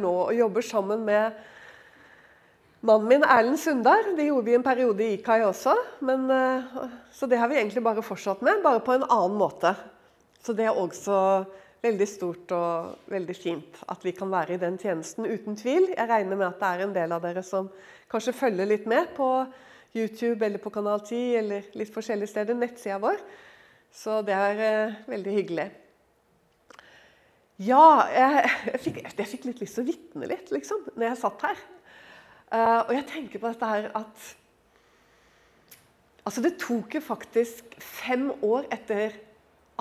nå og jobber sammen med mannen min Erlend Sundar. Det gjorde vi en periode i IKAI også. Men, eh, så det har vi egentlig bare fortsatt med, bare på en annen måte. Så det er også veldig stort og veldig fint at vi kan være i den tjenesten, uten tvil. Jeg regner med at det er en del av dere som kanskje følger litt med på YouTube eller på Kanal 10 eller litt forskjellige steder, nettsida vår. Så det er eh, veldig hyggelig. Ja, jeg, jeg, fikk, jeg, fikk, litt lyst til å vitne litt, liksom, når jeg satt her. Uh, og jeg tenker på dette her at Altså, det tok jo faktisk fem år etter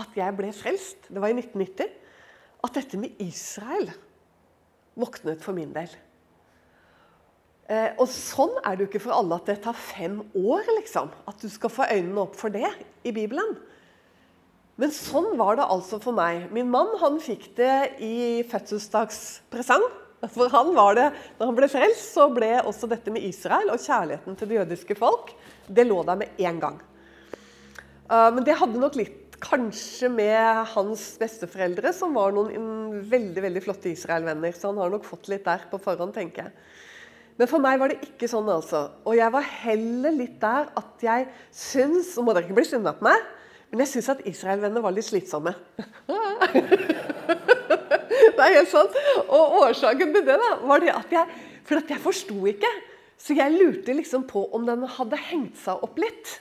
at jeg ble frelst, det var i 1990, at dette med Israel våknet for min del. Uh, og sånn er det jo ikke for alle at det tar fem år, liksom. At du skal få øynene opp for det i Bibelen. Men sånn var det altså for meg. Min mann han fikk det i fødselsdagspresang. For han var det, når han ble frelst, så ble også dette med Israel og kjærligheten til det jødiske folk det lå der med en gang. Uh, men det hadde nok litt kanskje med hans besteforeldre, som var noen veldig veldig flotte Israel-venner. Så han har nok fått litt der på forhånd, tenker jeg. Men for meg var det ikke sånn, altså. Og jeg var heller litt der at jeg syns Og må dere ikke bli sinna på meg, men jeg syns at Israel-vennene var litt slitsomme. det er helt sant. Og årsaken til det da, var det at jeg For at jeg forsto ikke. Så jeg lurte liksom på om den hadde hengt seg opp litt.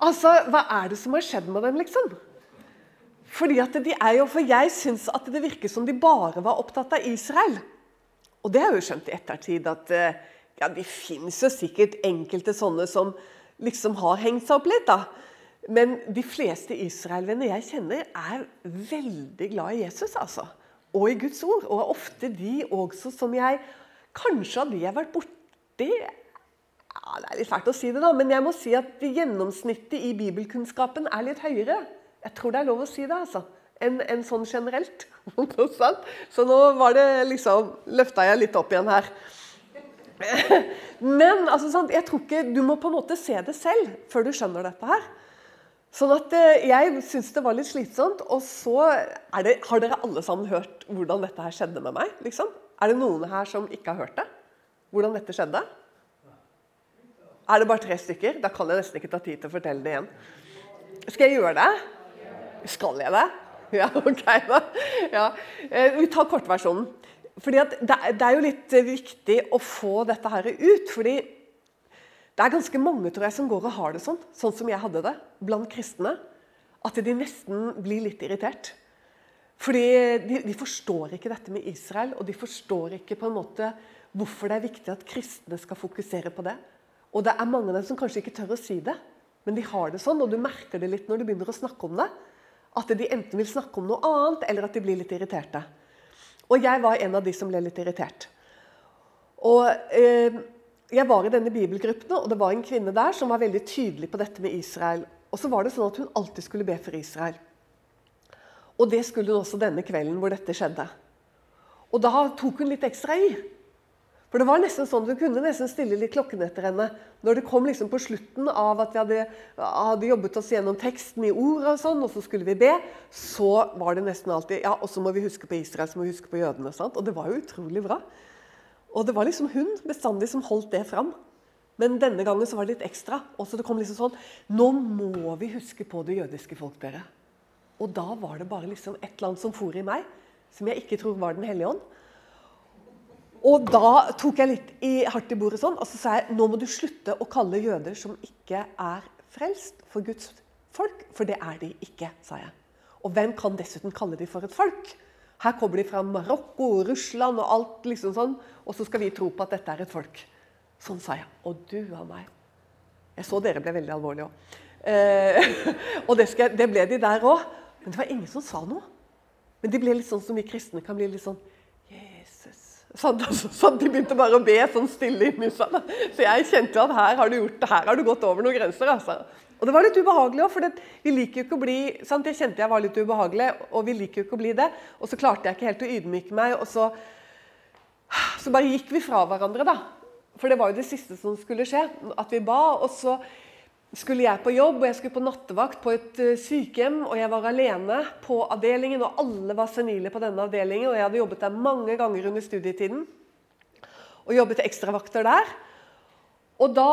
Altså, hva er det som har skjedd med dem, liksom? Fordi at de er jo, For jeg syns at det virker som de bare var opptatt av Israel. Og det har jeg jo skjønt i ettertid at eh, ja, det fins jo sikkert enkelte sånne som liksom har hengt seg opp litt. da. Men de fleste Israel-venner jeg kjenner, er veldig glad i Jesus. altså. Og i Guds ord. Og ofte de også som jeg Kanskje av de jeg har vært borti ja, Det er litt fælt å si det, da, men jeg må si at gjennomsnittet i bibelkunnskapen er litt høyere. Jeg tror det er lov å si det, altså. Enn en sånn generelt. Så nå var det liksom Løfta jeg litt opp igjen her. Men altså, jeg tror ikke, du må på en måte se det selv før du skjønner dette her. Sånn at eh, Jeg syns det var litt slitsomt. Og så det, har dere alle sammen hørt hvordan dette her skjedde med meg? liksom? Er det noen her som ikke har hørt det? Hvordan dette skjedde? Er det bare tre stykker? Da kan jeg nesten ikke ta tid til å fortelle det igjen. Skal jeg gjøre det? Skal jeg det? Ja, ok da. Ja. Eh, vi tar kortversjonen. Fordi det, er jo litt viktig å få dette her ut. fordi det er ganske mange tror jeg, som går og har det sånn, sånn som jeg hadde det, blant kristne. At de nesten blir litt irritert. Fordi de, de, forstår ikke dette med Israel, og de forstår ikke på en måte hvorfor det er viktig at kristne skal fokusere på det. Og det er mange av dem som kanskje ikke tør å si det, men de har det sånn, og du merker det litt når du begynner å snakke om det. At de enten vil snakke om noe annet, eller at de blir litt irriterte. Og jeg var en av de som ble litt irritert. Og eh, Jeg var i denne bibelgruppen, og det var en kvinne der som var veldig tydelig på dette med Israel. Og så var det sånn at hun alltid skulle be for Israel. Og det skulle hun også denne kvelden hvor dette skjedde. Og da tok hun litt ekstra i. For det var nesten sånn Du kunne nesten stille litt klokken etter henne. Når det kom liksom på slutten av at vi hadde, hadde jobbet oss gjennom teksten i ord, og sånn, og så skulle vi be, så var det nesten alltid Ja, og så må vi huske på Israel, så må vi huske på jødene. Sant? Og det var jo utrolig bra. Og det var liksom hun bestandig som holdt det fram. Men denne gangen så var det litt ekstra. Og så det kom liksom sånn Nå må vi huske på det jødiske folk, dere. Og da var det bare liksom et eller annet som for i meg, som jeg ikke tror var Den hellige ånd. Og da tok jeg litt i hardt i bordet sånn, og så sa jeg nå må du slutte å kalle jøder som ikke er frelst, for Guds folk. For det er de ikke, sa jeg. Og hvem kan dessuten kalle de for et folk? Her kommer de fra Marokko og Russland og alt liksom sånn, og så skal vi tro på at dette er et folk. Sånn sa jeg. Og du av meg. Jeg så dere ble veldig alvorlige òg. Eh, og det, skal, det, ble de der òg. Men det var ingen som sa noe. Men de ble litt sånn som vi kristne kan bli litt sånn Sånn, så De begynte bare å be sånn stille inni seg. Så jeg kjente at her har du gjort det, her har du gått over noen grenser. altså. Og det var litt ubehagelig òg, for det, vi liker jo ikke å bli sant? Jeg kjente jeg var litt ubehagelig, og vi liker jo ikke å bli det. Og så klarte jeg ikke helt å ydmyke meg, og så, så bare gikk vi fra hverandre, da. For det var jo det siste som skulle skje, at vi ba. Og så skulle jeg på jobb, og jeg skulle på nattevakt på et eh, sykehjem. Og jeg var alene på avdelingen, og alle var senile på denne avdelingen. Og jeg hadde jobbet der mange ganger under studietiden. Og jobbet ekstravakter der. Og da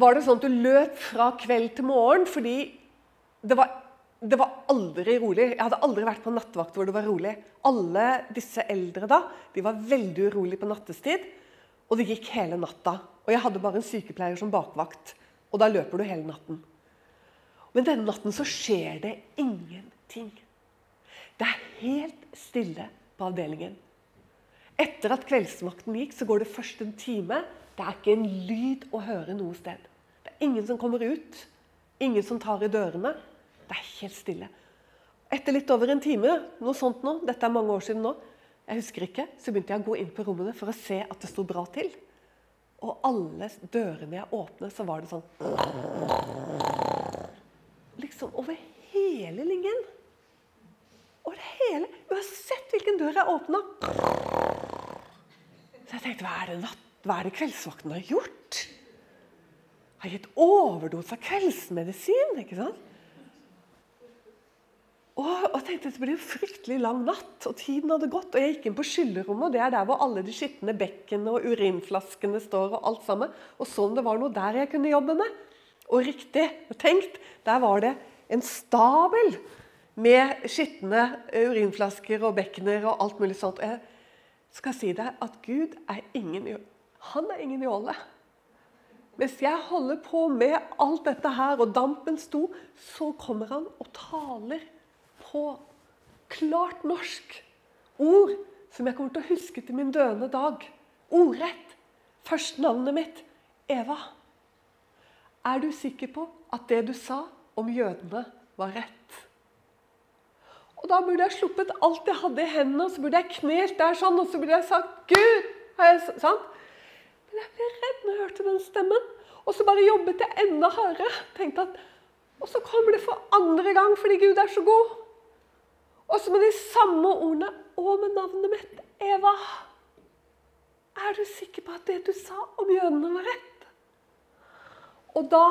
var det sånn at du løp fra kveld til morgen fordi det var, det var aldri rolig. Jeg hadde aldri vært på nattevakt hvor det var rolig. Alle disse eldre da, de var veldig urolige på nattestid. Og det gikk hele natta. Og jeg hadde bare en sykepleier som bakvakt. Og da løper du hele natten. Men denne natten så skjer det ingenting. Det er helt stille på avdelingen. Etter at kveldsmakten gikk, så går det først en time. Det er ikke en lyd å høre noe sted. Det er ingen som kommer ut. Ingen som tar i dørene. Det er helt stille. Etter litt over en time, noe sånt nå, dette er mange år siden nå, jeg husker ikke, så begynte jeg å gå inn på rommene for å se at det sto bra til. Og alle dørene jeg åpnet, så var det sånn Liksom over hele linjen. Over hele Uansett hvilken dør jeg åpna. Så jeg tenkte hva er det, natt, hva er det kveldsvakten har gjort? Har gitt overdose av kveldsmedisin, ikke sant? Og, og tenkte Det blir en fryktelig lang natt, og tiden hadde gått. og Jeg gikk inn på skyllerommet, og det er der hvor alle de skitne bekkene og urinflaskene står. Og alt sammen, og så om det var noe der jeg kunne jobbe med. Og riktig tenkt, der var det en stabel med skitne urinflasker og bekkener og alt mulig sånt. Og jeg skal si deg at Gud er ingen Han er ingen jåle. Hvis jeg holder på med alt dette her, og dampen sto, så kommer han og taler på klart norsk ord som jeg kommer til å huske til min døende dag. Ordrett. Først navnet mitt Eva. Er du sikker på at det du sa om jødene, var rett? Og Da burde jeg sluppet alt jeg hadde i hendene, og så burde jeg knelt der sånn, og så burde jeg sagt 'Gud'. Har jeg sant? Men jeg ble redd når jeg hørte den stemmen. Og så bare jobbet jeg enda hardere. Tenkte at, Og så kommer det for andre gang fordi Gud er så god. Og så med de samme ordene og med navnet mitt, Eva. Er du sikker på at det du sa om jødene, var rett? Og da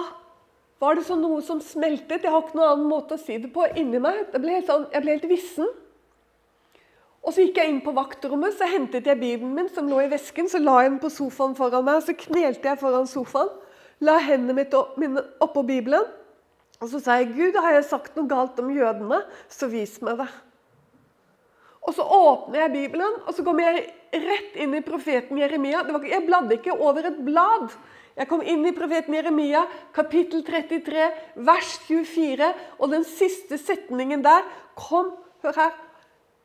var det sånn noe som smeltet. Jeg har ikke noen annen måte å si det på inni meg. Ble sånn, jeg ble helt vissen. Og Så gikk jeg inn på vaktrommet, så hentet jeg Bibelen min som lå i vesken. Så la jeg den på sofaen foran meg, så knelte jeg foran sofaen. La hendene mine oppå Bibelen. Og så sa jeg, 'Gud, har jeg sagt noe galt om jødene, så vis meg det.' Og så åpner jeg Bibelen, og så kommer jeg rett inn i profeten Jeremia. Var, jeg bladde ikke over et blad. Jeg kom inn i profeten Jeremia, kapittel 33, vers 24. Og den siste setningen der kom Hør her.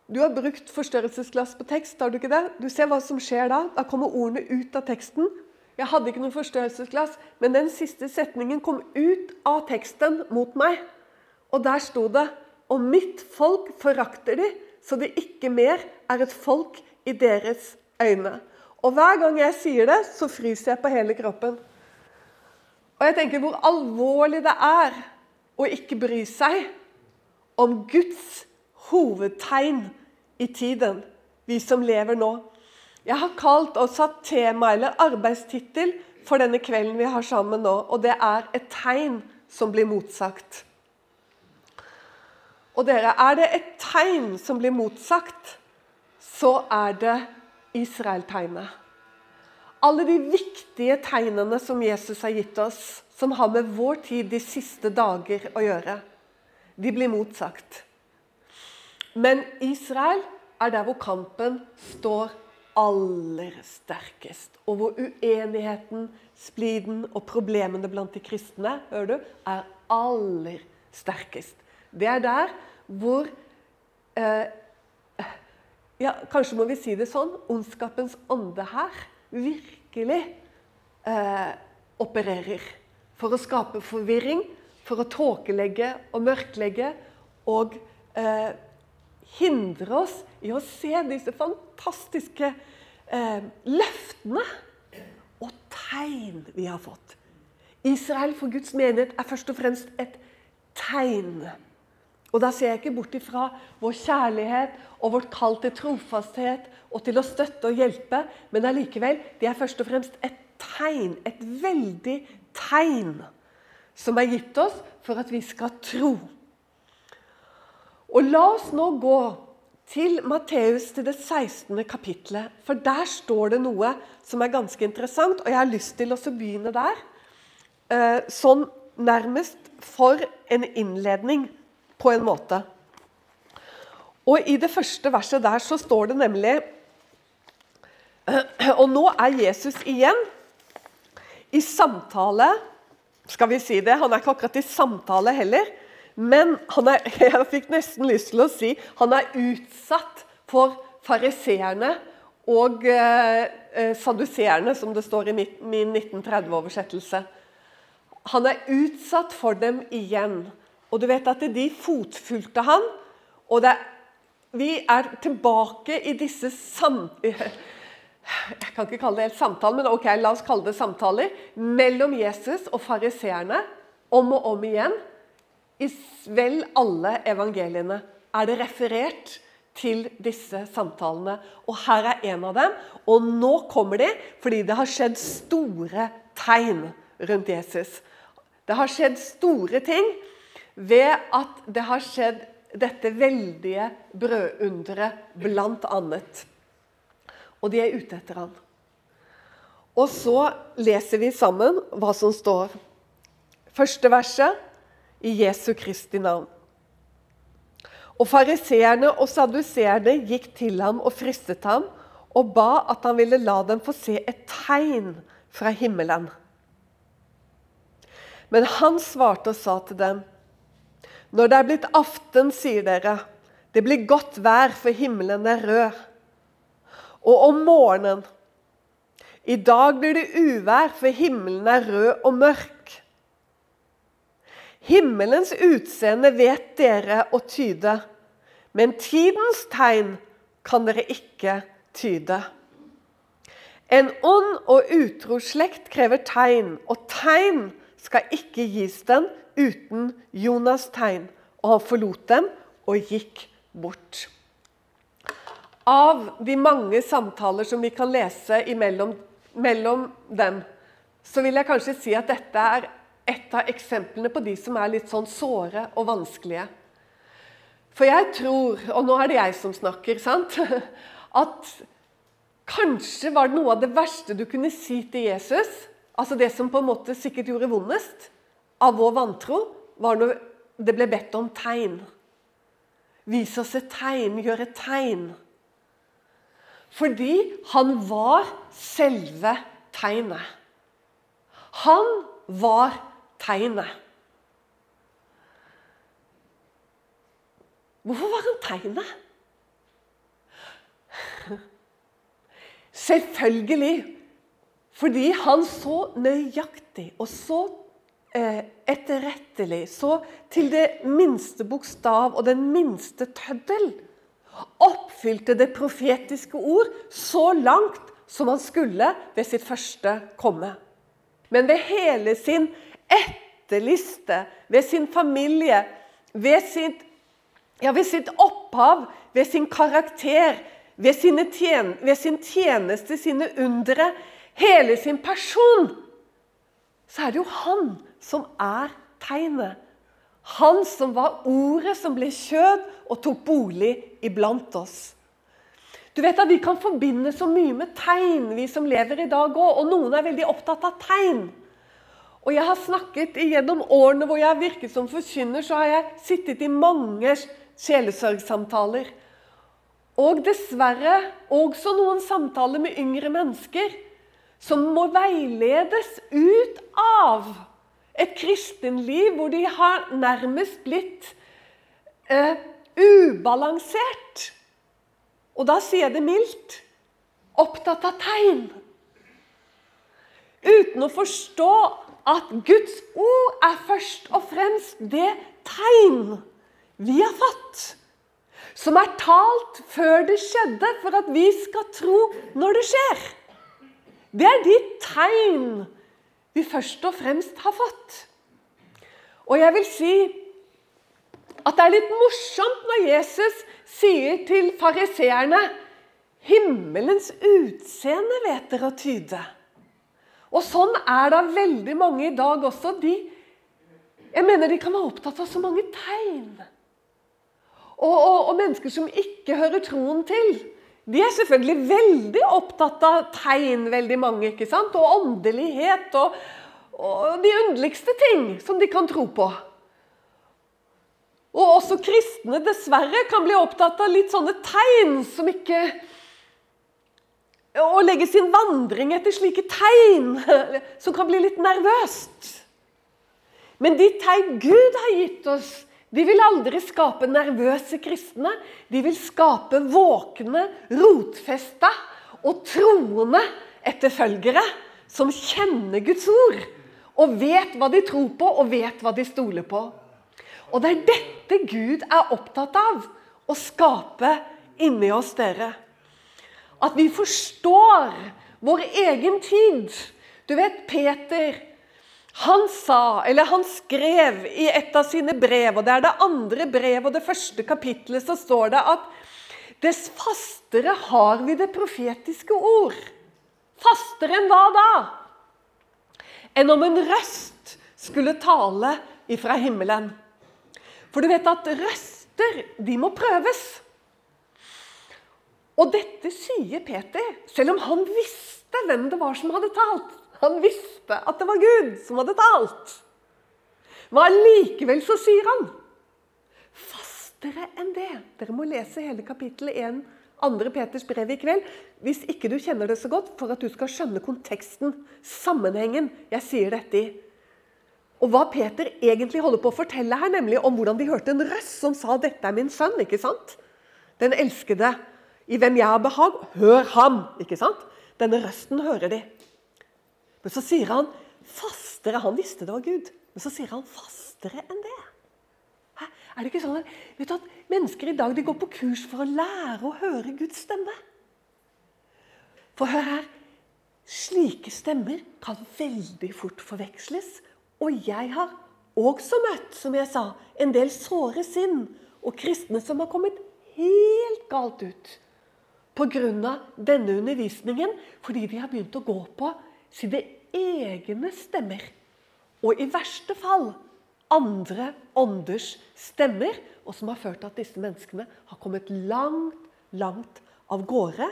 Du har brukt forstørrelsesglass på tekst, har du ikke det? Du ser hva som skjer da. Da kommer ordene ut av teksten. Jeg hadde ikke noe forstørrelsesglass, men den siste setningen kom ut av teksten mot meg. Og der sto det Og mitt folk forakter de, så det ikke mer er et folk i deres øyne. Og hver gang jeg sier det, så fryser jeg på hele kroppen. Og jeg tenker hvor alvorlig det er å ikke bry seg om Guds hovedtegn i tiden, vi som lever nå. Jeg har kalt og satt tema eller arbeidstittel for denne kvelden vi har sammen nå, og det er 'Et tegn som blir motsagt'. Og dere, er det et tegn som blir motsagt, så er det Israel-tegnet. Alle de viktige tegnene som Jesus har gitt oss, som har med vår tid de siste dager å gjøre, de blir motsagt. Men Israel er der hvor kampen står aller sterkest. Og hvor uenigheten, spliden og problemene blant de kristne hører du, er aller sterkest. Det er der hvor eh, ja, Kanskje må vi si det sånn ondskapens ånde her virkelig eh, opererer. For å skape forvirring, for å tåkelegge og mørklegge og eh, hindre oss i å se disse fantastiske eh, løftene og tegn vi har fått. Israel for Guds menighet er først og fremst et tegn. Og da ser jeg ikke bort ifra vår kjærlighet og vårt kall til trofasthet og til å støtte og hjelpe, men allikevel, det er først og fremst et tegn. Et veldig tegn som er gitt oss for at vi skal tro. Og La oss nå gå til Matteus til det 16. kapitlet. For der står det noe som er ganske interessant, og jeg har lyst til å begynne der. Eh, sånn nærmest for en innledning, på en måte. Og i det første verset der så står det nemlig Og nå er Jesus igjen i samtale Skal vi si det? Han er ikke akkurat i samtale heller. Men er, jeg fikk nesten lyst til å si han er utsatt for fariseerne og eh, eh saduseerne, som det står i min 1930-oversettelse. Han er utsatt for dem igjen. Og du vet at de fotfulgte han, og det, vi er tilbake i disse sam... Jeg kan ikke kalle det helt samtale, men ok, la oss kalle det samtaler mellom Jesus og fariseerne om og om igjen. I vel alle evangeliene er det referert til disse samtalene. Og her er en av dem. Og nå kommer de fordi det har skjedd store tegn rundt Jesus. Det har skjedd store ting ved at det har skjedd dette veldige brødunderet, blant annet. Og de er ute etter han. Og så leser vi sammen hva som står. Første verset i Jesu Kristi navn. Og Fariseerne og saduseerne gikk til ham og fristet ham og ba at han ville la dem få se et tegn fra himmelen. Men han svarte og sa til dem.: Når det er blitt aften, sier dere, det blir godt vær, for himmelen er rød. Og om morgenen I dag blir det uvær, for himmelen er rød og mørk. Himmelens utseende vet dere å tyde, men tidens tegn kan dere ikke tyde. En ond og utro slekt krever tegn, og tegn skal ikke gis den uten Jonas' tegn. Og han forlot dem og gikk bort. Av de mange samtaler som vi kan lese imellom, mellom dem, så vil jeg kanskje si at dette er et av eksemplene på de som er litt sånn såre og vanskelige. For jeg tror, og nå er det jeg som snakker, sant, at kanskje var det noe av det verste du kunne si til Jesus Altså Det som på en måte sikkert gjorde vondest av vår vantro, var når det ble bedt om tegn. Vis oss et tegn, gjør et tegn. Fordi han var selve tegnet. Han var tegnet. Hvorfor var han tegnet? Selvfølgelig fordi han så nøyaktig og så etterrettelig, så til det minste bokstav og den minste tøddel, oppfylte det profetiske ord så langt som han skulle ved sitt første komme. Men ved hele sin etterliste, ved sin familie, ved sitt, ja, ved sitt opphav, ved sin karakter, ved, tjen, ved sin tjeneste, sine undre, hele sin person, så er det jo han som er tegnet. Han som var ordet som ble kjød og tok bolig iblant oss. Du vet at Vi kan forbinde så mye med tegn, vi som lever i dag òg. Og noen er veldig opptatt av tegn. Og jeg har snakket Gjennom årene hvor jeg har virket som forkynner, så har jeg sittet i mange sjelesorgsamtaler. Og dessverre også noen samtaler med yngre mennesker som må veiledes ut av et kristenliv hvor de har nærmest blitt eh, ubalansert. Og da sier jeg det mildt opptatt av tegn. Uten å forstå at Guds ord er først og fremst det tegn vi har fått. Som er talt før det skjedde, for at vi skal tro når det skjer. Det er de tegn vi først og fremst har fått. Og jeg vil si at det er litt morsomt når Jesus sier til fariseerne Himmelens utseende vet dere å tyde. Og sånn er det veldig mange i dag også. De Jeg mener de kan være opptatt av så mange tegn. Og, og, og mennesker som ikke hører troen til, de er selvfølgelig veldig opptatt av tegn, veldig mange. ikke sant? Og åndelighet og, og de underligste ting som de kan tro på. Og også kristne dessverre kan bli opptatt av litt sånne tegn som ikke Å legge sin vandring etter slike tegn som kan bli litt nervøst. Men de tegn Gud har gitt oss, de vil aldri skape nervøse kristne. De vil skape våkne, rotfesta og troende etterfølgere som kjenner Guds ord. Og vet hva de tror på, og vet hva de stoler på. Og det er dette Gud er opptatt av å skape inni oss, dere. At vi forstår vår egen tid. Du vet, Peter han sa, eller han skrev i et av sine brev, og det er det andre brevet og det første kapitlet, så står det at dess fastere har vi det profetiske ord. Fastere enn hva da? Enn om en røst skulle tale ifra himmelen. For du vet at røster, de må prøves. Og dette sier Peter, selv om han visste hvem det var som hadde talt. Han visste at det var Gud som hadde talt. Men allikevel så sier han fastere enn det. Dere må lese hele kapittel 1, 2. Peters brev i kveld, hvis ikke du kjenner det så godt, for at du skal skjønne konteksten, sammenhengen jeg sier dette i. Og hva Peter egentlig holder på å fortelle her, nemlig om hvordan de hørte en røst som sa 'Dette er min sønn'. ikke sant? Den elskede, i hvem jeg har behag, hør ham. ikke sant? Denne røsten hører de. Men så sier han fastere. Han visste det var Gud, men så sier han fastere enn det. Hæ? Er det ikke sånn at, vet du, at Mennesker i dag de går på kurs for å lære å høre Guds stemme. For hør her. Slike stemmer kan veldig fort forveksles og jeg har også møtt, som jeg sa, en del såre sinn og kristne som har kommet helt galt ut pga. denne undervisningen, fordi de har begynt å gå på sine egne stemmer. Og i verste fall andre ånders stemmer, og som har ført til at disse menneskene har kommet langt, langt av gårde,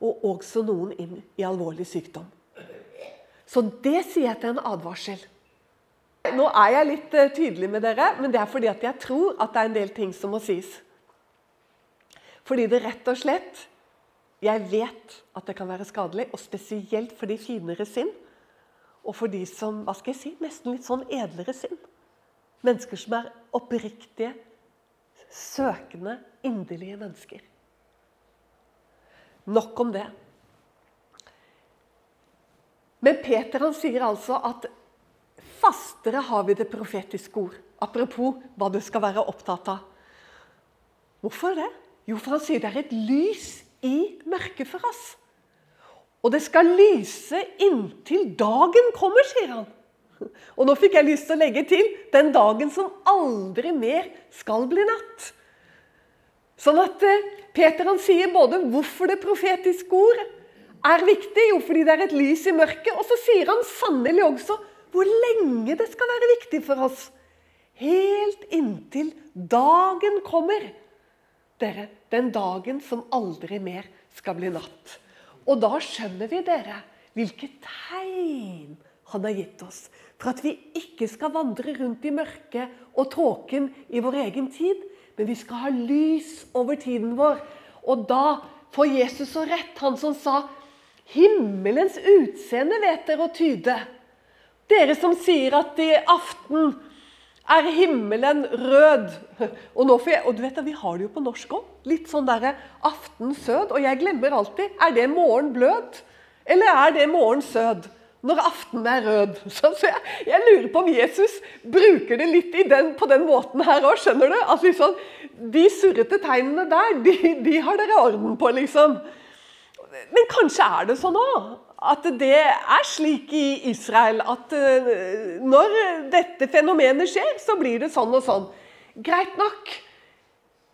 og også noen inn i alvorlig sykdom. Så det sier jeg til en advarsel. Nå er jeg litt uh, tydelig med dere, men det er fordi at jeg tror at det er en del ting som må sies. Fordi det rett og slett Jeg vet at det kan være skadelig, og spesielt for de finere sinn. Og for de som hva skal jeg si, nesten litt sånn edlere sinn. Mennesker som er oppriktige, søkende, inderlige mennesker. Nok om det. Men Peter han sier altså at fastere har vi det profetiske ord. Apropos hva du skal være opptatt av. Hvorfor det? Jo, for han sier det er et lys i mørket for oss. Og det skal lyse inntil dagen kommer, sier han. Og nå fikk jeg lyst til å legge til den dagen som aldri mer skal bli natt. Sånn at eh, Peter han sier både hvorfor det profetiske ord er viktig, jo fordi det er et lys i mørket, og så sier han sannelig også hvor lenge det skal være viktig for oss. Helt inntil dagen kommer. Dere, den dagen som aldri mer skal bli natt. Og da skjønner vi, dere, hvilke tegn han har gitt oss. For at vi ikke skal vandre rundt i mørket og tåken i vår egen tid, men vi skal ha lys over tiden vår. Og da får Jesus så rett, han som sa Himmelens utseende vet dere å tyde. Dere som sier at i aften er himmelen rød. Og, jeg, og du vet, Vi har det jo på norsk òg. Litt sånn derre aften sød. Og jeg glemmer alltid Er det morgen blød? Eller er det morgen sød? Når aftenen er rød. Så jeg, jeg, lurer på om Jesus bruker det litt den, på den måten her òg. Skjønner du? Altså, liksom, De surrete tegnene der, de, de har dere orden på, liksom. Men kanskje er det sånn òg at det er slik i Israel at uh, når dette fenomenet skjer, så blir det sånn og sånn. Greit nok.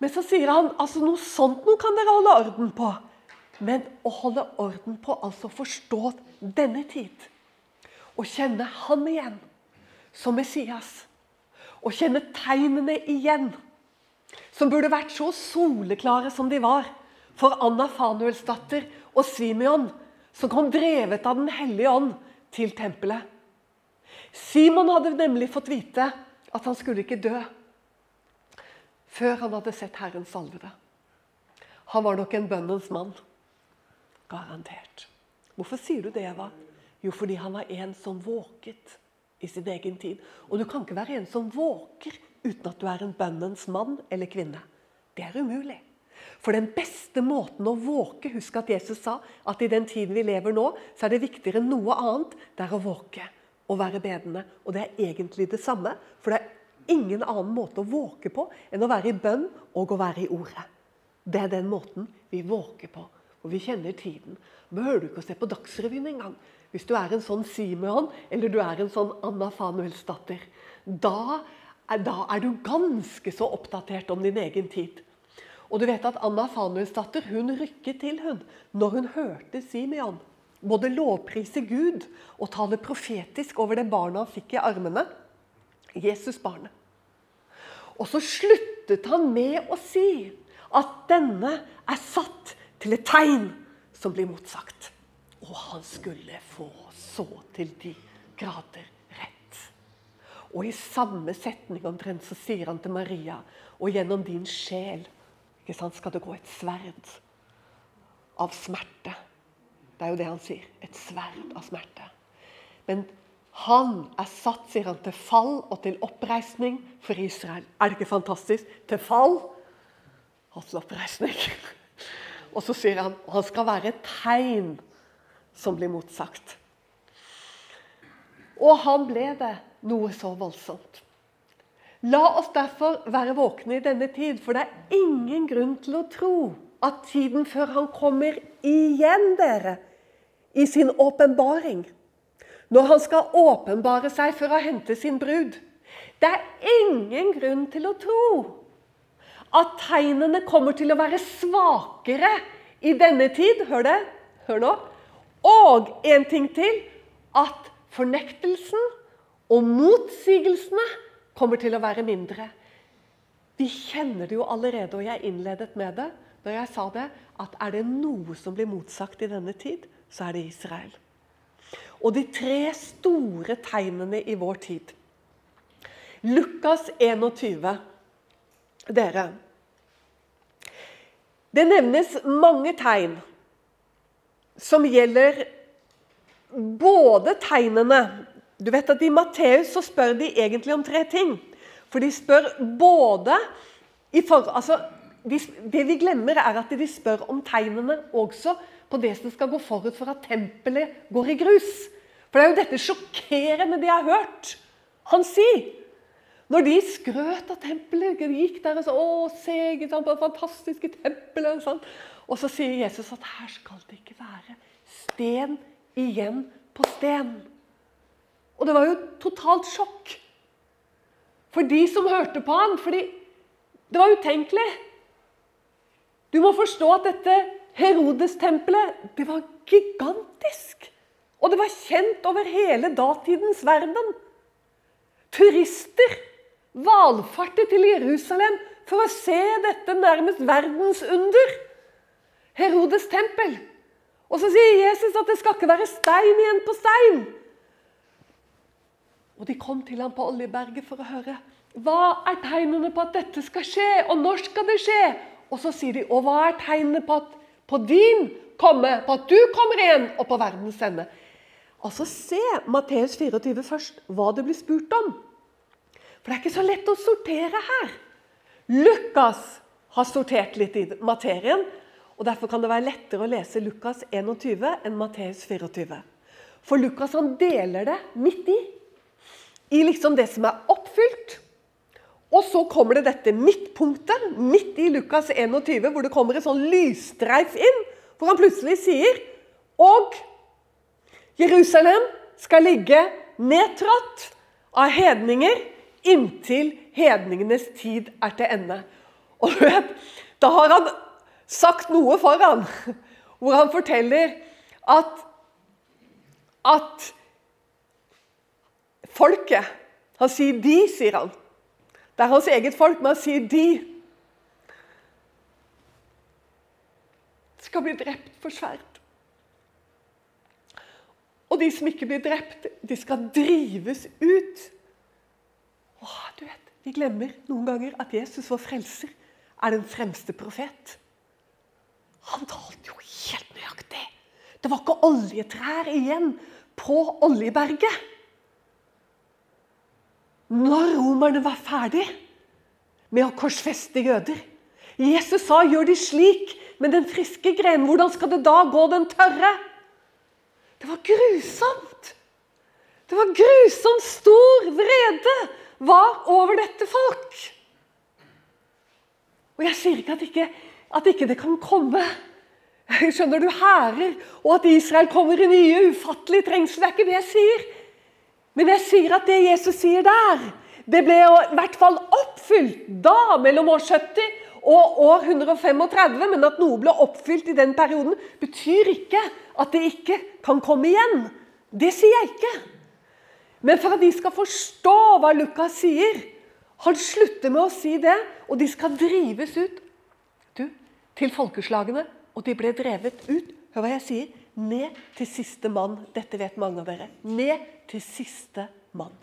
Men så sier han altså noe sånt noe kan dere holde orden på. Men å holde orden på, altså forstå denne tid. Og kjenne Han igjen som Messias. og kjenne tegnene igjen. Som burde vært så soleklare som de var for Anna Fanuelsdatter og Simeon, som kom drevet av Den hellige ånd til tempelet. Simon hadde nemlig fått vite at han skulle ikke dø før han hadde sett Herren salvede. Han var nok en bønnens mann. Garantert. Hvorfor sier du det, Eva? Jo, fordi han var en som våket i sin egen tid. Og du kan ikke være en som våker uten at du er en bønnens mann eller kvinne. Det er umulig. For den beste måten å våke Husk at Jesus sa at i den tiden vi lever nå, så er det viktigere enn noe annet. Det er å våke og være bedende. Og det er egentlig det samme. For det er ingen annen måte å våke på enn å være i bønn og å være i ordet. Det er den måten vi våker på. Og vi kjenner tiden. Behøver du ikke å se på Dagsrevyen engang. Hvis du er en sånn Simeon eller du er en sånn Anna Fanuelsdatter. Da, da er du ganske så oppdatert om din egen tid. Og du vet at Anna Fanuelsdatter hun rykket til hun, når hun hørte Simeon både lovprise Gud og tale profetisk over det barnet han fikk i armene. Jesus-barnet. Og så sluttet han med å si at denne er satt til et tegn som blir motsagt. Og han skulle få så til de grader rett. Og i samme setning omtrent så sier han til Maria, og gjennom din sjel ikke sant, skal det gå et sverd av smerte. Det er jo det han sier. Et sverd av smerte. Men han er satt, sier han, til fall og til oppreisning for Israel. Er det ikke fantastisk? Til fall og til oppreisning. Og så sier han han skal være et tegn som blir motsagt. Og han ble det noe så voldsomt. La oss derfor være våkne i denne tid, for det er ingen grunn til å tro at tiden før han kommer igjen, dere, i sin åpenbaring, når han skal åpenbare seg for å hente sin brud Det er ingen grunn til å tro at tegnene kommer til å være svakere i denne tid. Hør det. Hør nå. Og en ting til at fornektelsen og motsigelsene kommer til å være mindre. Vi kjenner det jo allerede, og jeg innledet med det når jeg sa det, at er det noe som blir motsagt i denne tid, så er det Israel. Og de tre store tegnene i vår tid. Lukas 21. Dere. Det nevnes mange tegn som gjelder både tegnene Du vet at I Matteus så spør de egentlig om tre ting. For de spør både for, altså, de, Det vi glemmer, er at de spør om tegnene også på det som skal gå forut for at tempelet går i grus. For det er jo dette sjokkerende de har hørt han si. Når de skrøt av tempelet, de gikk der og sa 'Å, se på det fantastiske tempelet'. Sånn. Og så sier Jesus at her skal det ikke være sten igjen på sten. Og det var jo totalt sjokk for de som hørte på han, fordi det var utenkelig. Du må forstå at dette Herodes-tempelet det var gigantisk. Og det var kjent over hele datidens verden. Turister valfartet til Jerusalem for å se dette nærmest verdensunder. Herodes tempel. Og så sier Jesus at det skal ikke være stein igjen på stein. Og de kom til ham på Oljeberget for å høre hva er tegnene på at dette skal skje, og når skal det skje? Og så sier de, og hva er tegnene på at på din komme, på at du kommer igjen, og på verdens ende. Altså Se Matteus 24 først, hva det blir spurt om. For det er ikke så lett å sortere her. Lukas har sortert litt i materien. og Derfor kan det være lettere å lese Lukas 21 enn Matteus 24. For Lukas han deler det midt i. I liksom det som er oppfylt, og så kommer det dette midtpunktet, midt i Lukas 21, hvor det kommer et sånn lysstreif inn, hvor han plutselig sier Og Jerusalem skal ligge nedtrådt av hedninger inntil hedningenes tid er til ende. Og du vet, Da har han sagt noe foran, hvor han forteller at at folket Han sier 'de', sier han. Det er hans eget folk, men han sier 'de'. Skal bli drept for sverd. Og de som ikke blir drept, de skal drives ut. Åh, du vet, Vi glemmer noen ganger at Jesus, vår frelser, er den fremste profet. Han talte jo helt nøyaktig. Det var ikke oljetrær igjen på Oljeberget. Når romerne var ferdig med å korsfeste jøder Jesus sa 'gjør de slik med den friske grenen'. Hvordan skal det da gå den tørre? Det var grusomt. Det var grusomt stor vrede var over dette folk. Og jeg sier ikke at ikke, at ikke det kan komme skjønner du, hærer, og at Israel kommer i nye, ufattelige trengsler. Det er ikke det jeg sier. Men jeg sier at det Jesus sier der, det ble i hvert fall oppfylt da, mellom år 70 og år 135. Men at noe ble oppfylt i den perioden, betyr ikke at det ikke kan komme igjen. Det sier jeg ikke. Men for at de skal forstå hva Lukas sier Han slutter med å si det, og de skal drives ut du, til folkeslagene. Og de ble drevet ut. Hør hva jeg sier. Ned til siste mann. Dette vet mange av dere. Ned til siste mann.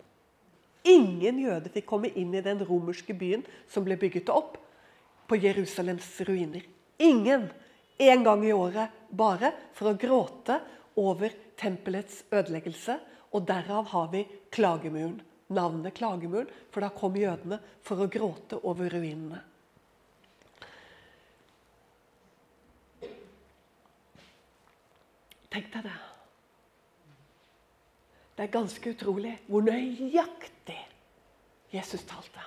Ingen jøde fikk komme inn i den romerske byen som ble bygget opp på Jerusalems ruiner. Ingen. En gang i året bare for å gråte over tempelets ødeleggelse. Og derav har vi klagemuren. Navnet Klagemuren, for da kom jødene for å gråte over ruinene. Tenk deg det. Det er ganske utrolig hvor nøyaktig Jesus talte.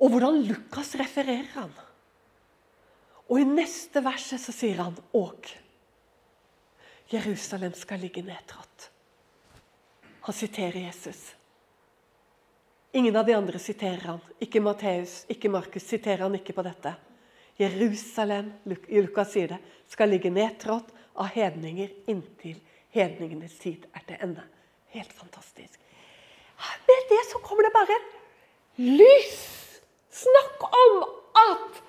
Og hvordan Lukas refererer han. Og i neste verset så sier han òg Jerusalem skal ligge nedtrådt. Han siterer Jesus. Ingen av de andre siterer han. Ikke Matteus, ikke Markus siterer han ikke på dette. Jerusalem i Lukas sier det, skal ligge nedtrådt av hedninger inntil hedningenes tid er til ende. Helt fantastisk. Med det så kommer det bare lys. Snakk om at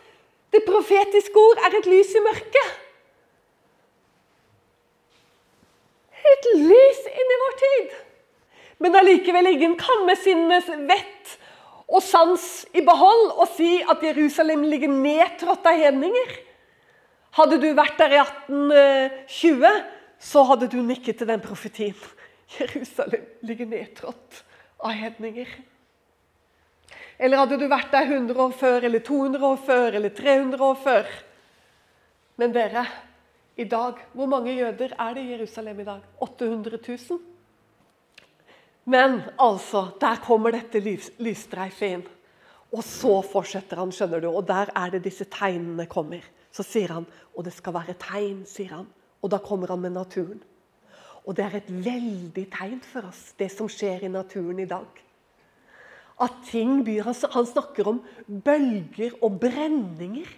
det profetiske ord er et lys i mørket. Et lys inni vår tid. Men allikevel ingen kan med sinnes vett og sans i behold og si at Jerusalem ligger nedtrådt av hedninger. Hadde du vært der i 1820, så hadde du nikket til den profetien. Jerusalem ligger nedtrådt av hedninger. Eller hadde du vært der 100 år før, eller 200 år før, eller 300 år før? Men dere, i dag, hvor mange jøder er det i Jerusalem i dag? 800 000? Men altså, der kommer dette lys, lysstreifet inn. Og så fortsetter han, skjønner du, og der er det disse tegnene kommer. Så sier han, og det skal være tegn, sier han. Og da kommer han med naturen. Og det er et veldig tegn for oss, det som skjer i naturen i dag. At ting byr Han snakker om bølger og brenninger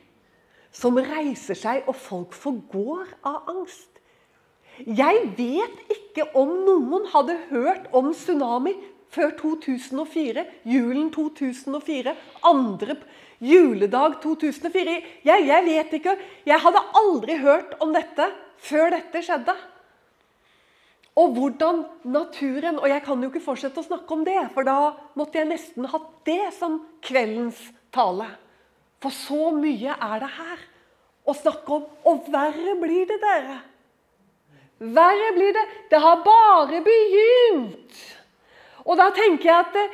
som reiser seg, og folk forgår av angst. Jeg vet ikke om noen hadde hørt om tsunami før 2004, julen 2004, andre juledag 2004. Jeg, jeg vet ikke. Jeg hadde aldri hørt om dette før dette skjedde. Og hvordan naturen Og jeg kan jo ikke fortsette å snakke om det, for da måtte jeg nesten hatt det som kveldens tale. For så mye er det her å snakke om. Og verre blir det, dere. Verre blir det. Det har bare begynt. Og da tenker jeg at det,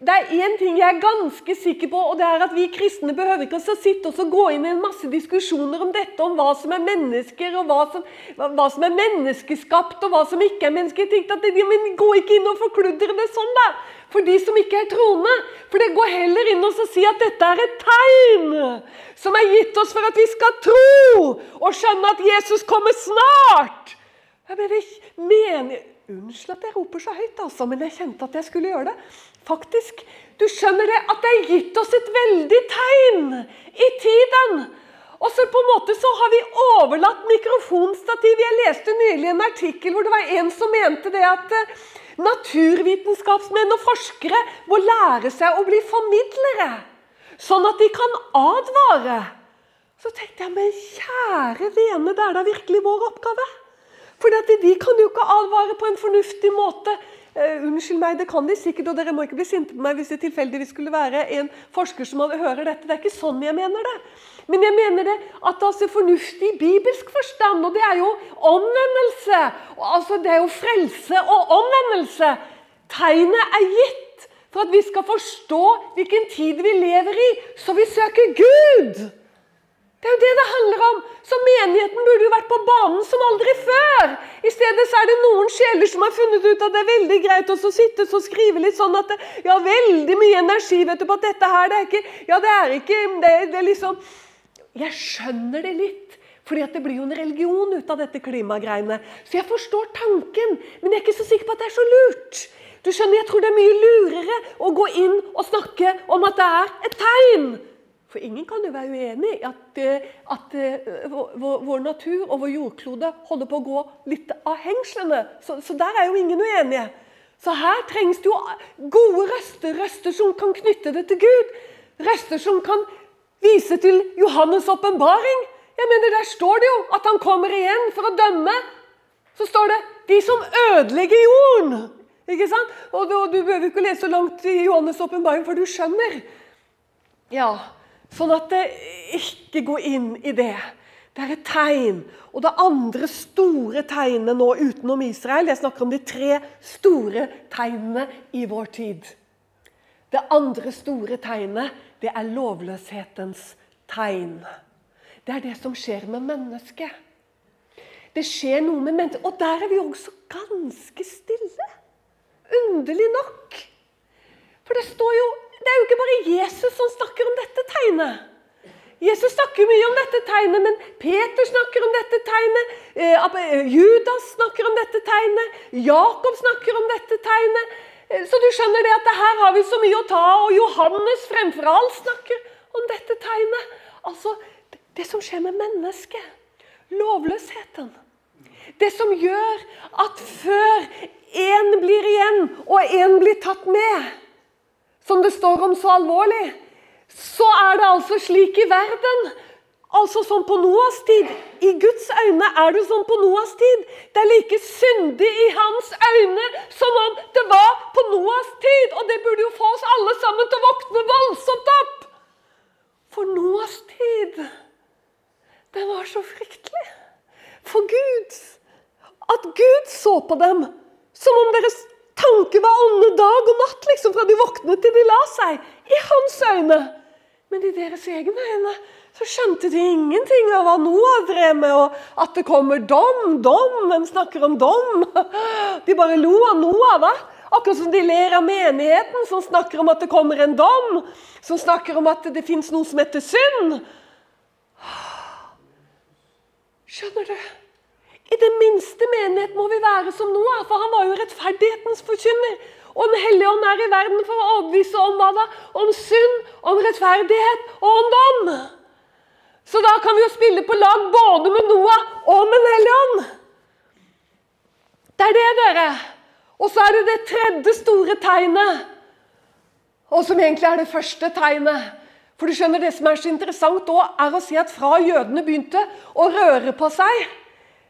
det er én ting jeg er ganske sikker på, og det er at vi kristne behøver ikke å sitte og gå inn i en masse diskusjoner om dette, om hva som er mennesker, og hva som, hva som er menneskeskapt, og hva som ikke er menneskeskapt. Men gå ikke inn og forkludre det sånn, da! For de som ikke er troende. For det går heller inn og si at dette er et tegn som er gitt oss for at vi skal tro og skjønne at Jesus kommer snart. Jeg bare mener Unnskyld at jeg roper så høyt, altså, men jeg kjente at jeg skulle gjøre det. Faktisk, Du skjønner det at det er gitt oss et veldig tegn i tiden. Og så på en måte så har vi overlatt mikrofonstativ. Jeg leste nylig en artikkel hvor det var en som mente det at eh, naturvitenskapsmenn og forskere må lære seg å bli formidlere. Sånn at de kan advare. Så tenkte jeg, men kjære vene, det er da virkelig vår oppgave. For de kan jo ikke advare på en fornuftig måte. Uh, unnskyld meg, det kan de sikkert, og dere må ikke bli sinte på meg hvis det tilfeldigvis skulle være en forsker som hører dette. Det er ikke sånn jeg mener det. Men jeg mener det at altså fornuftig i bibelsk forstand, og det er jo omvendelse. Altså det er jo frelse og omvendelse. Tegnet er gitt for at vi skal forstå hvilken tid vi lever i, så vi søker Gud. Det er jo det det handler om. Så menigheten burde jo vært på banen som aldri før. I stedet så er det noen sjeler som har funnet ut at det er veldig greit å sitte og skrive litt sånn at det, ja, veldig mye energi vet du, på at dette her, det er ikke Ja, det er ikke det, det er liksom Jeg skjønner det litt. Fordi at det blir jo en religion ut av dette klimagreiene. Så jeg forstår tanken, men jeg er ikke så sikker på at det er så lurt. Du skjønner, Jeg tror det er mye lurere å gå inn og snakke om at det er et tegn for ingen kan jo være uenig i at, eh, at uh, vår, vår, natur og vår jordklode holder på å gå litt av hengslene. Så, så, der er jo ingen uenige. Så her trengs det jo gode røster, røster som kan knytte det til Gud. Røster som kan vise til Johannes' åpenbaring. Jeg mener, Der står det jo at han kommer igjen for å dømme. Så står det 'de som ødelegger jorden'. Ikke sant? Og du, du behøver ikke lese så langt i Johannes' åpenbaring, for du skjønner. Ja, Sånn at det ikke går inn i det. Det er et tegn. Og det andre store tegnet nå utenom Israel Jeg snakker om de tre store tegnene i vår tid. Det andre store tegnet, det er lovløshetens tegn. Det er det som skjer med mennesket. Det skjer noe med mennesket. Og der er vi også ganske stille. Underlig nok. For det står jo det er jo ikke bare Jesus som snakker om dette tegnet. Jesus snakker mye om dette tegnet, men Peter snakker om dette tegnet. Eh, eh, Judas snakker om dette tegnet. Jakob snakker om dette tegnet. Eh, så du skjønner det at det her har vi så mye å ta. Og Johannes fremfor alt snakker om dette tegnet. Altså, det som skjer med mennesket. Lovløsheten. Det som gjør at før én blir igjen, og én blir tatt med som det står om så alvorlig, så er det altså slik i verden. Altså som på Noas tid. I Guds øyne er det som på Noas tid. Det er like syndig i hans øyne som om det var på Noas tid. Og det burde jo få oss alle sammen til å våkne voldsomt opp. For Noas tid, den var så fryktelig. For Gud. At Gud så på dem som om deres tanke var onde dag og natt, liksom, fra de våknet til de la seg. I hans øyne. Men i deres egne øyne så skjønte de ingenting av hva Noah drev med, og at det kommer dom, dom. Hvem snakker om dom? De bare lo av Noah, hva? Akkurat som de ler av menigheten, som snakker om at det kommer en dom. Som snakker om at det fins noe som heter synd. Skjønner du? I det minste menighet må vi være som Noah, for han var jo rettferdighetens forkynner. Og Den hellige ånd er i verden for å overbevise om hva da? Om synd, om rettferdighet og om dom. Så da kan vi jo spille på lag både med Noah og med Den hellige ånd. Det er det, dere. Og så er det det tredje store tegnet. Og som egentlig er det første tegnet. For du skjønner, Det som er så interessant da, er å si at fra jødene begynte å røre på seg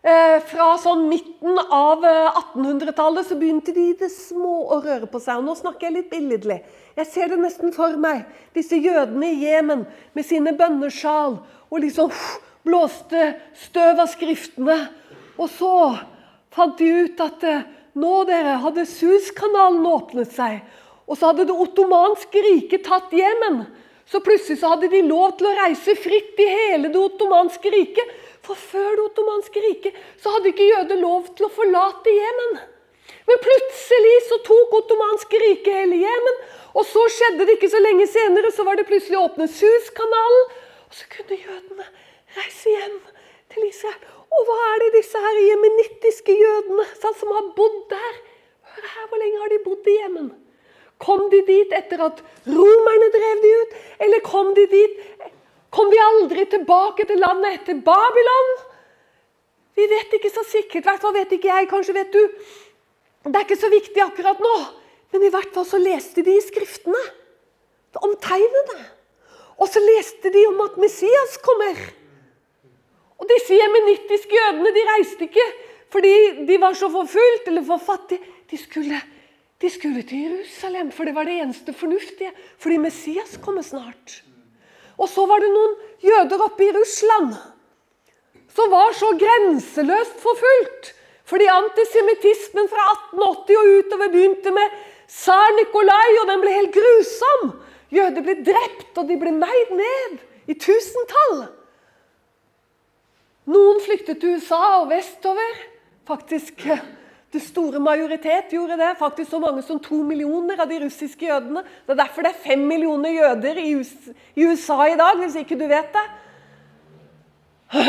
fra sånn midten av 1800-tallet eh, så begynte de det små å røre på seg. og Nå snakker jeg litt billedlig. Jeg ser det nesten for meg. Disse jødene i Jemen med sine bønnesjal og liksom blåste støv av skriftene. Og så fant de ut at eh, nå dere hadde Suezkanalen åpnet seg. Og så hadde det ottomanske riket tatt Jemen. Så plutselig så hadde de lov til å reise fritt i hele det ottomanske riket. For før det ottomanske riket så hadde ikke jøder lov til å forlate Jemen. Men plutselig så tok ottomanske riket hele Jemen. Og så skjedde det ikke så lenge senere, så var det plutselig åpnet Suezkanalen. Og så kunne jødene reise hjem til Israel. Og hva er det disse her jemenittiske jødene som har bodd der? Hør her, Hvor lenge har de bodd i Jemen? Kom de dit etter at romerne drev de ut, eller kom de dit Kom vi aldri tilbake til landet etter Babylon? Vi vet ikke så sikkert. hvert fall vet ikke jeg. Kanskje vet du. Det er ikke så viktig akkurat nå. Men i hvert fall så leste de i Skriftene om tegnene. Og så leste de om at Messias kommer. Og disse jemenittiske jødene de reiste ikke fordi de var så forfulgt eller for fattige. De skulle, de skulle til Jerusalem, for det var det eneste fornuftige. Fordi Messias kommer snart. Og så var det noen jøder oppe i Russland som var så grenseløst forfulgt. Fordi antisemittismen fra 1880 og utover begynte med tsar Nikolai, og den ble helt grusom. Jøder ble drept, og de ble meid ned i tusentall. Noen flyktet til USA og vestover. Faktisk eh, det store majoritet gjorde det. Faktisk så mange som to millioner av de russiske jødene. Det er derfor det er fem millioner jøder i USA i dag, hvis ikke du vet det.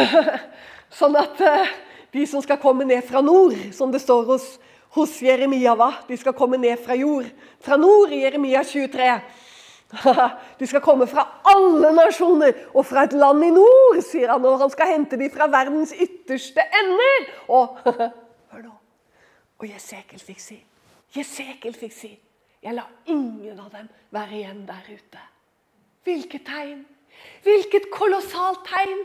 Sånn at eh, de som skal komme ned fra nord, som det står hos, hos Jeremia, hva? de skal komme ned fra jord. Fra nord i Jeremia 23. De skal komme fra alle nasjoner og fra et land i nord, sier han. Og han skal hente dem fra verdens ytterste ender. Og. Og Jesekel fikk si, Jesekel fikk si, jeg lar ingen av dem være igjen der ute. Hvilket tegn! Hvilket kolossalt tegn!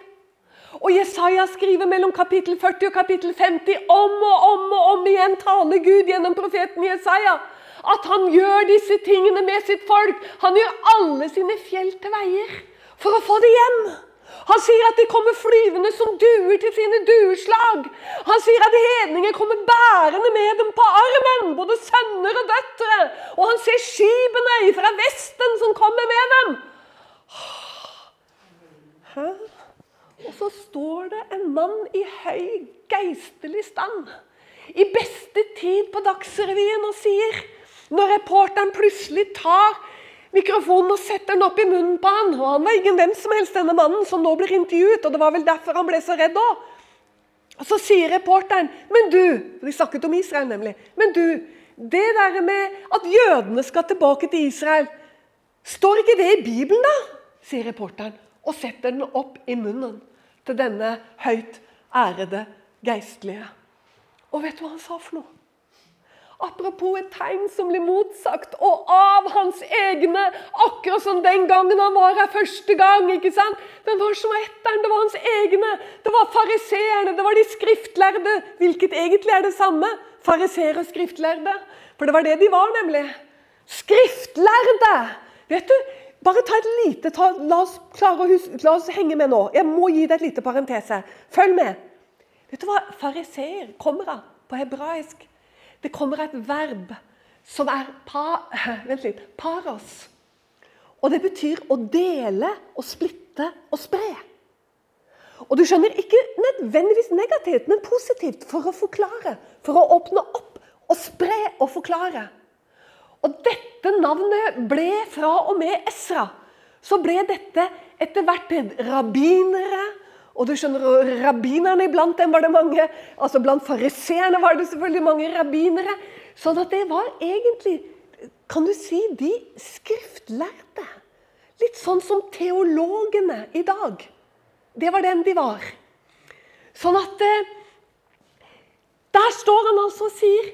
Og Jesaja skriver mellom kapittel 40 og kapittel 50 om og om og om igjen taler Gud gjennom profeten Jesaja at han gjør disse tingene med sitt folk. Han gjør alle sine fjell til veier for å få det hjem. Han sier at de kommer flyvende som duer til sine dueslag. Han sier at hedninger kommer bærende med dem på armen, både sønner og døtre. Og han ser skipene fra Vesten som kommer med dem. Hæ? Og så står det en mann i høy geistlig stand, i beste tid på Dagsrevyen, og sier når reporteren plutselig tar mikrofonen og setter den opp i munnen på han, og Han var ingen hvem som helst, denne mannen som nå blir intervjuet. og det var vel derfor han ble så redd òg. Og Så sier reporteren Men du De snakket om Israel, nemlig. Men du, det der med at jødene skal tilbake til Israel, står ikke det i Bibelen, da? sier reporteren. Og setter den opp i munnen til denne høyt ærede geistlige. Og vet du hva han sa for noe? Apropos et tegn som blir motsagt, og av hans egne. Akkurat som den gangen han var her første gang. ikke sant? Hvem var som var etteren? Det var hans egne. Det var fariseerne, det var de skriftlærde. Hvilket egentlig er det samme. Fariseere og skriftlærde. For det var det de var, nemlig. Skriftlærde! Vet du, bare ta et lite, ta, la, oss klare å huske, la oss henge med nå. Jeg må gi deg et lite parentese. Følg med. Vet du hva fariseer kommer av på hebraisk? Det kommer et verb som er pa, vent litt, paros. Og det betyr å dele og splitte og spre. Og du skjønner, ikke nødvendigvis negativt, men positivt for å forklare. For å åpne opp og spre og forklare. Og dette navnet ble fra og med Esra. Så ble dette etter hvert rabbinere. Og du skjønner, rabbinerne iblant dem var det mange. altså Blant fariseerne var det selvfølgelig mange rabbinere. Sånn at det var egentlig, kan du si, de skriftlærte. Litt sånn som teologene i dag. Det var den de var. Sånn at eh, Der står han altså og sier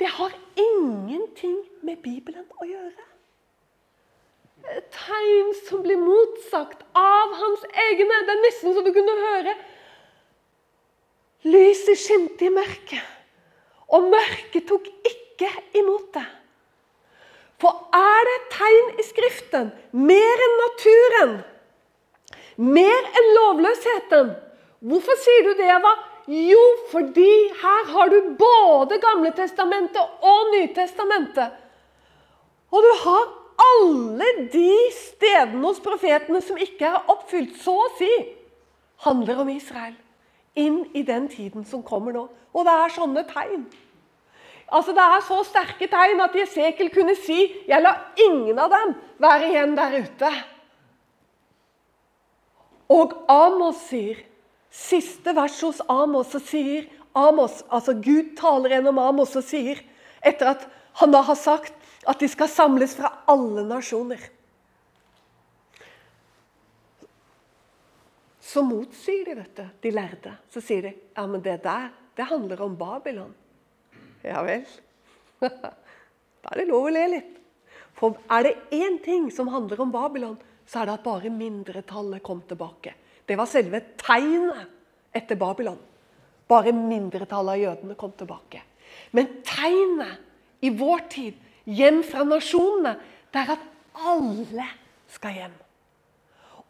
det har ingenting med Bibelen å gjøre. Tegn som blir motsagt av hans egne. Det er nesten så du kunne høre Lyset skinte i mørket, og mørket tok ikke imot det. For er det et tegn i Skriften, mer enn naturen, mer enn lovløsheten Hvorfor sier du det, Eva? Jo, fordi her har du både Gamle testamentet og Nytestamentet. Og du har alle de stedene hos profetene som ikke er oppfylt, så å si, handler om Israel. Inn i den tiden som kommer nå. Og det er sånne tegn. Altså Det er så sterke tegn at Jesekel kunne si 'Jeg lar ingen av dem være igjen der ute'. Og Amos sier Siste vers hos Amos så sier Amos, altså Gud taler gjennom Amos og sier, etter at han da har sagt at de skal samles fra alle nasjoner. så motsier de, du, de lærde. Så sier de ja, men det der, det handler om Babylon. Ja vel. Da er det lov å le litt. For er det én ting som handler om Babylon, så er det at bare mindretallet kom tilbake. Det var selve tegnet etter Babylon. Bare mindretallet av jødene kom tilbake. Men tegnet i vår tid, hjem fra nasjonene, det er at alle skal hjem.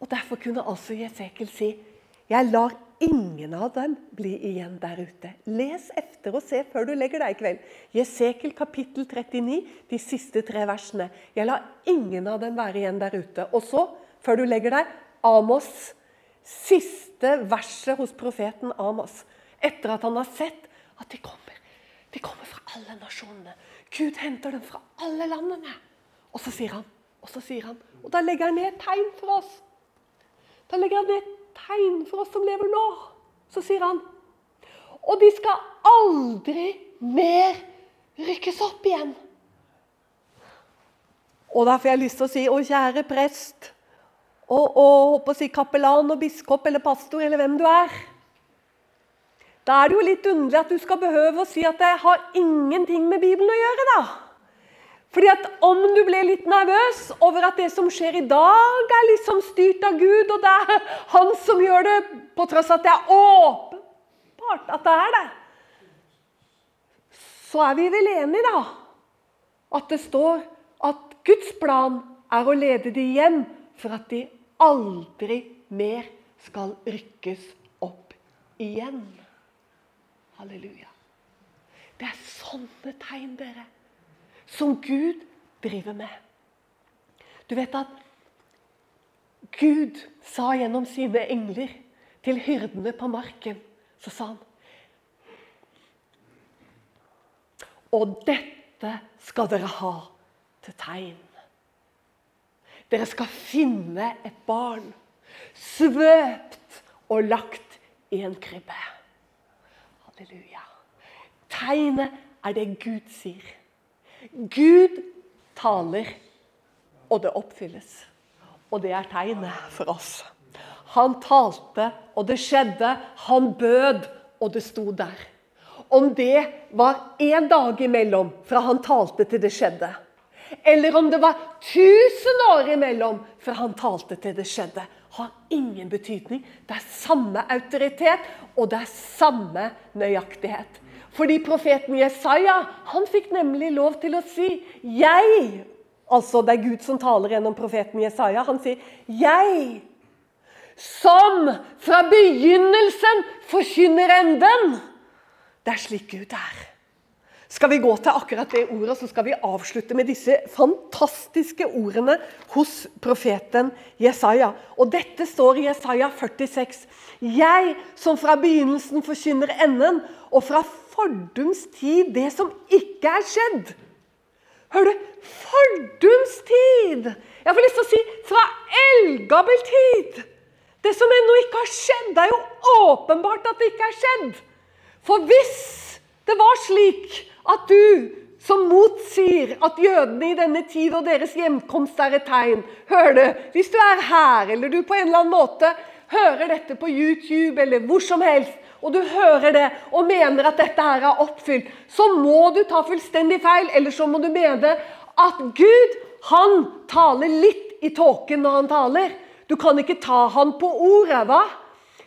Og Derfor kunne altså Jesekel si jeg lar ingen av dem bli igjen der ute. Les efter og se før du legger deg i kveld. Jesekel kapittel 39, de siste tre versene. Jeg lar ingen av dem være igjen der ute. Og så, før du legger deg, Amos, siste verset hos profeten Amos. Etter at han har sett at de kommer. De kommer fra alle nasjonene. Gud henter dem fra alle landene. Og så sier han, og så sier han, og da legger han ned et tegn for oss. Da legger han ned et tegn for oss som lever nå. Så sier han Og de skal aldri mer rykkes opp igjen. Og da får jeg lyst til å si Å, kjære prest. Og, og å si kapellan og biskop eller pastor eller hvem du er. Da er det jo litt underlig at du skal behøve å si at det har ingenting med Bibelen å gjøre. da. Fordi at Om du ble litt nervøs over at det som skjer i dag, er liksom styrt av Gud, og det er Han som gjør det, på tross av at det er åpenbart at det er det, så er vi vel enige, da? At det står at Guds plan er å lede de hjem for at de aldri mer skal rykkes opp igjen. Halleluja. Det er sånne tegn, dere som Gud driver med. Du vet at Gud sa gjennom sine engler til hyrdene på marken, så sa han Og dette skal dere ha til tegn. Dere skal finne et barn svøpt og lagt i en krybbe. Halleluja. Tegnet er det Gud sier. Gud taler, og det oppfylles. Og det er tegnet for oss. Han talte, og det skjedde. Han bød, og det sto der. Om det var én dag imellom fra han talte til det skjedde, eller om det var tusen år imellom fra han talte til det skjedde, har ingen betydning. Det er samme autoritet, og det er samme nøyaktighet. Fordi profeten Jesaja han fikk nemlig lov til å si 'jeg'. Altså det er Gud som taler gjennom profeten Jesaja. Han sier 'jeg', som fra begynnelsen forkynner enden. Det er slik Gud er skal vi gå til akkurat det ordet, så skal vi avslutte med disse fantastiske ordene hos profeten Jesaja. Og dette står i Jesaja 46. Jeg som fra begynnelsen forkynner enden, og fra fordums tid det som ikke er skjedd. Hør du? Fordums tid! Jeg får lyst til å si fra eldgammel tid. Det som ennå ikke har skjedd, det er jo åpenbart at det ikke er skjedd. For hvis det var slik at du som motsier at jødene i denne tid og deres hjemkomst er et tegn. Hør det. Hvis du er her, eller du på en eller annen måte hører dette på YouTube eller hvor som helst, og du hører det og mener at dette her er oppfylt, så må du ta fullstendig feil. Eller så må du mene at Gud, han taler litt i tåken når han taler. Du kan ikke ta han på ordet, hva?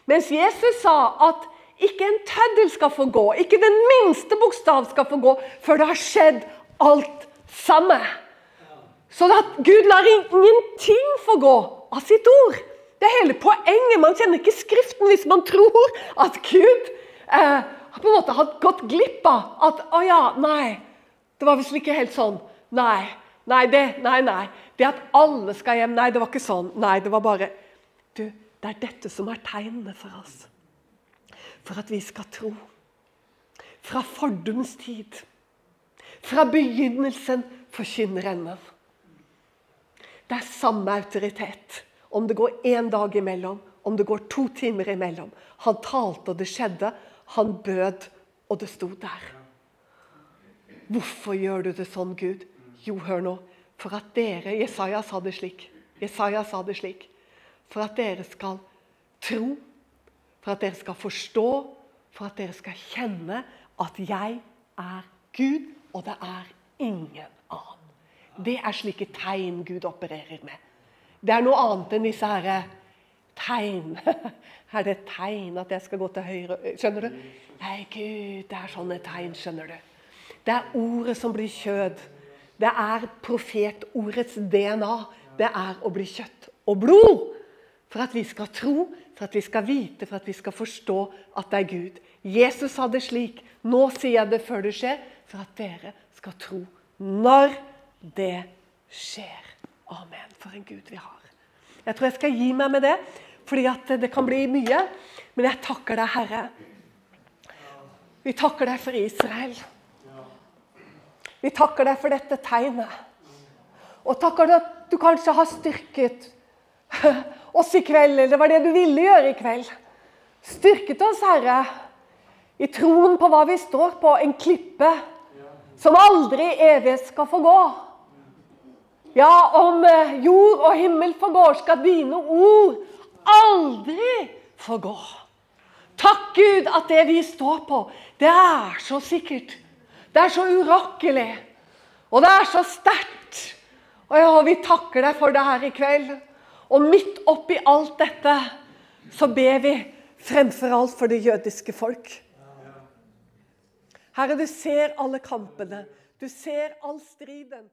Mens Jesus sa at ikke en tøddel skal få gå, ikke den minste bokstav skal få gå før det har skjedd alt sammen. Så at Gud lar ingenting få gå av sitt ord. Det er hele poenget. Man kjenner ikke Skriften hvis man tror at Gud eh, på en måte har gått glipp av at Å ja, nei. Det var visst ikke helt sånn. Nei. Nei, det, nei, nei. Det at alle skal hjem Nei, det var ikke sånn. Nei, det var bare Du, det er dette som er tegnene for oss for at vi skal tro. Fra fordums tid. Fra begynnelsen forkynner enden. Det er samme autoritet om det går én dag imellom, om det går to timer imellom. Han talte, og det skjedde. Han bød, og det sto der. Hvorfor gjør du det sånn, Gud? Jo, hør nå. For at dere Jesaja sa det slik. Jesaja sa det slik. For at dere skal tro, for at dere skal forstå, for at dere skal kjenne at jeg er Gud, og det er ingen annen. Det er slike tegn Gud opererer med. Det er noe annet enn disse her tegn. Er det tegn at jeg skal gå til høyre? Skjønner du? Nei, Gud, det er sånne tegn, skjønner du. Det er ordet som blir kjød. Det er profetordets DNA. Det er å bli kjøtt og blod. For at vi skal tro, for at vi skal vite, for at vi skal forstå at det er Gud. Jesus sa det slik. Nå sier jeg det før det skjer, for at dere skal tro når det skjer. Amen. For en Gud vi har. Jeg tror jeg skal gi meg med det, fordi det kan bli mye. Men jeg takker deg, Herre. Vi takker deg for Israel. Vi takker deg for dette tegnet. Og takker deg at du kanskje har styrket oss i kveld, eller det var det du ville gjøre i kveld. Styrket oss, Herre, i troen på hva vi står på, en klippe som aldri evig skal få gå. Ja, om eh, jord og himmel forgår, skal dine ord aldri forgå. Takk, Gud, at det vi står på, det er så sikkert. Det er så urokkelig. Og det er så sterkt. Og ja, vi takker deg for det her i kveld. Og midt oppi alt dette så ber vi fremfor alt for det jødiske folk. Herre, du ser alle kampene. Du ser all striden.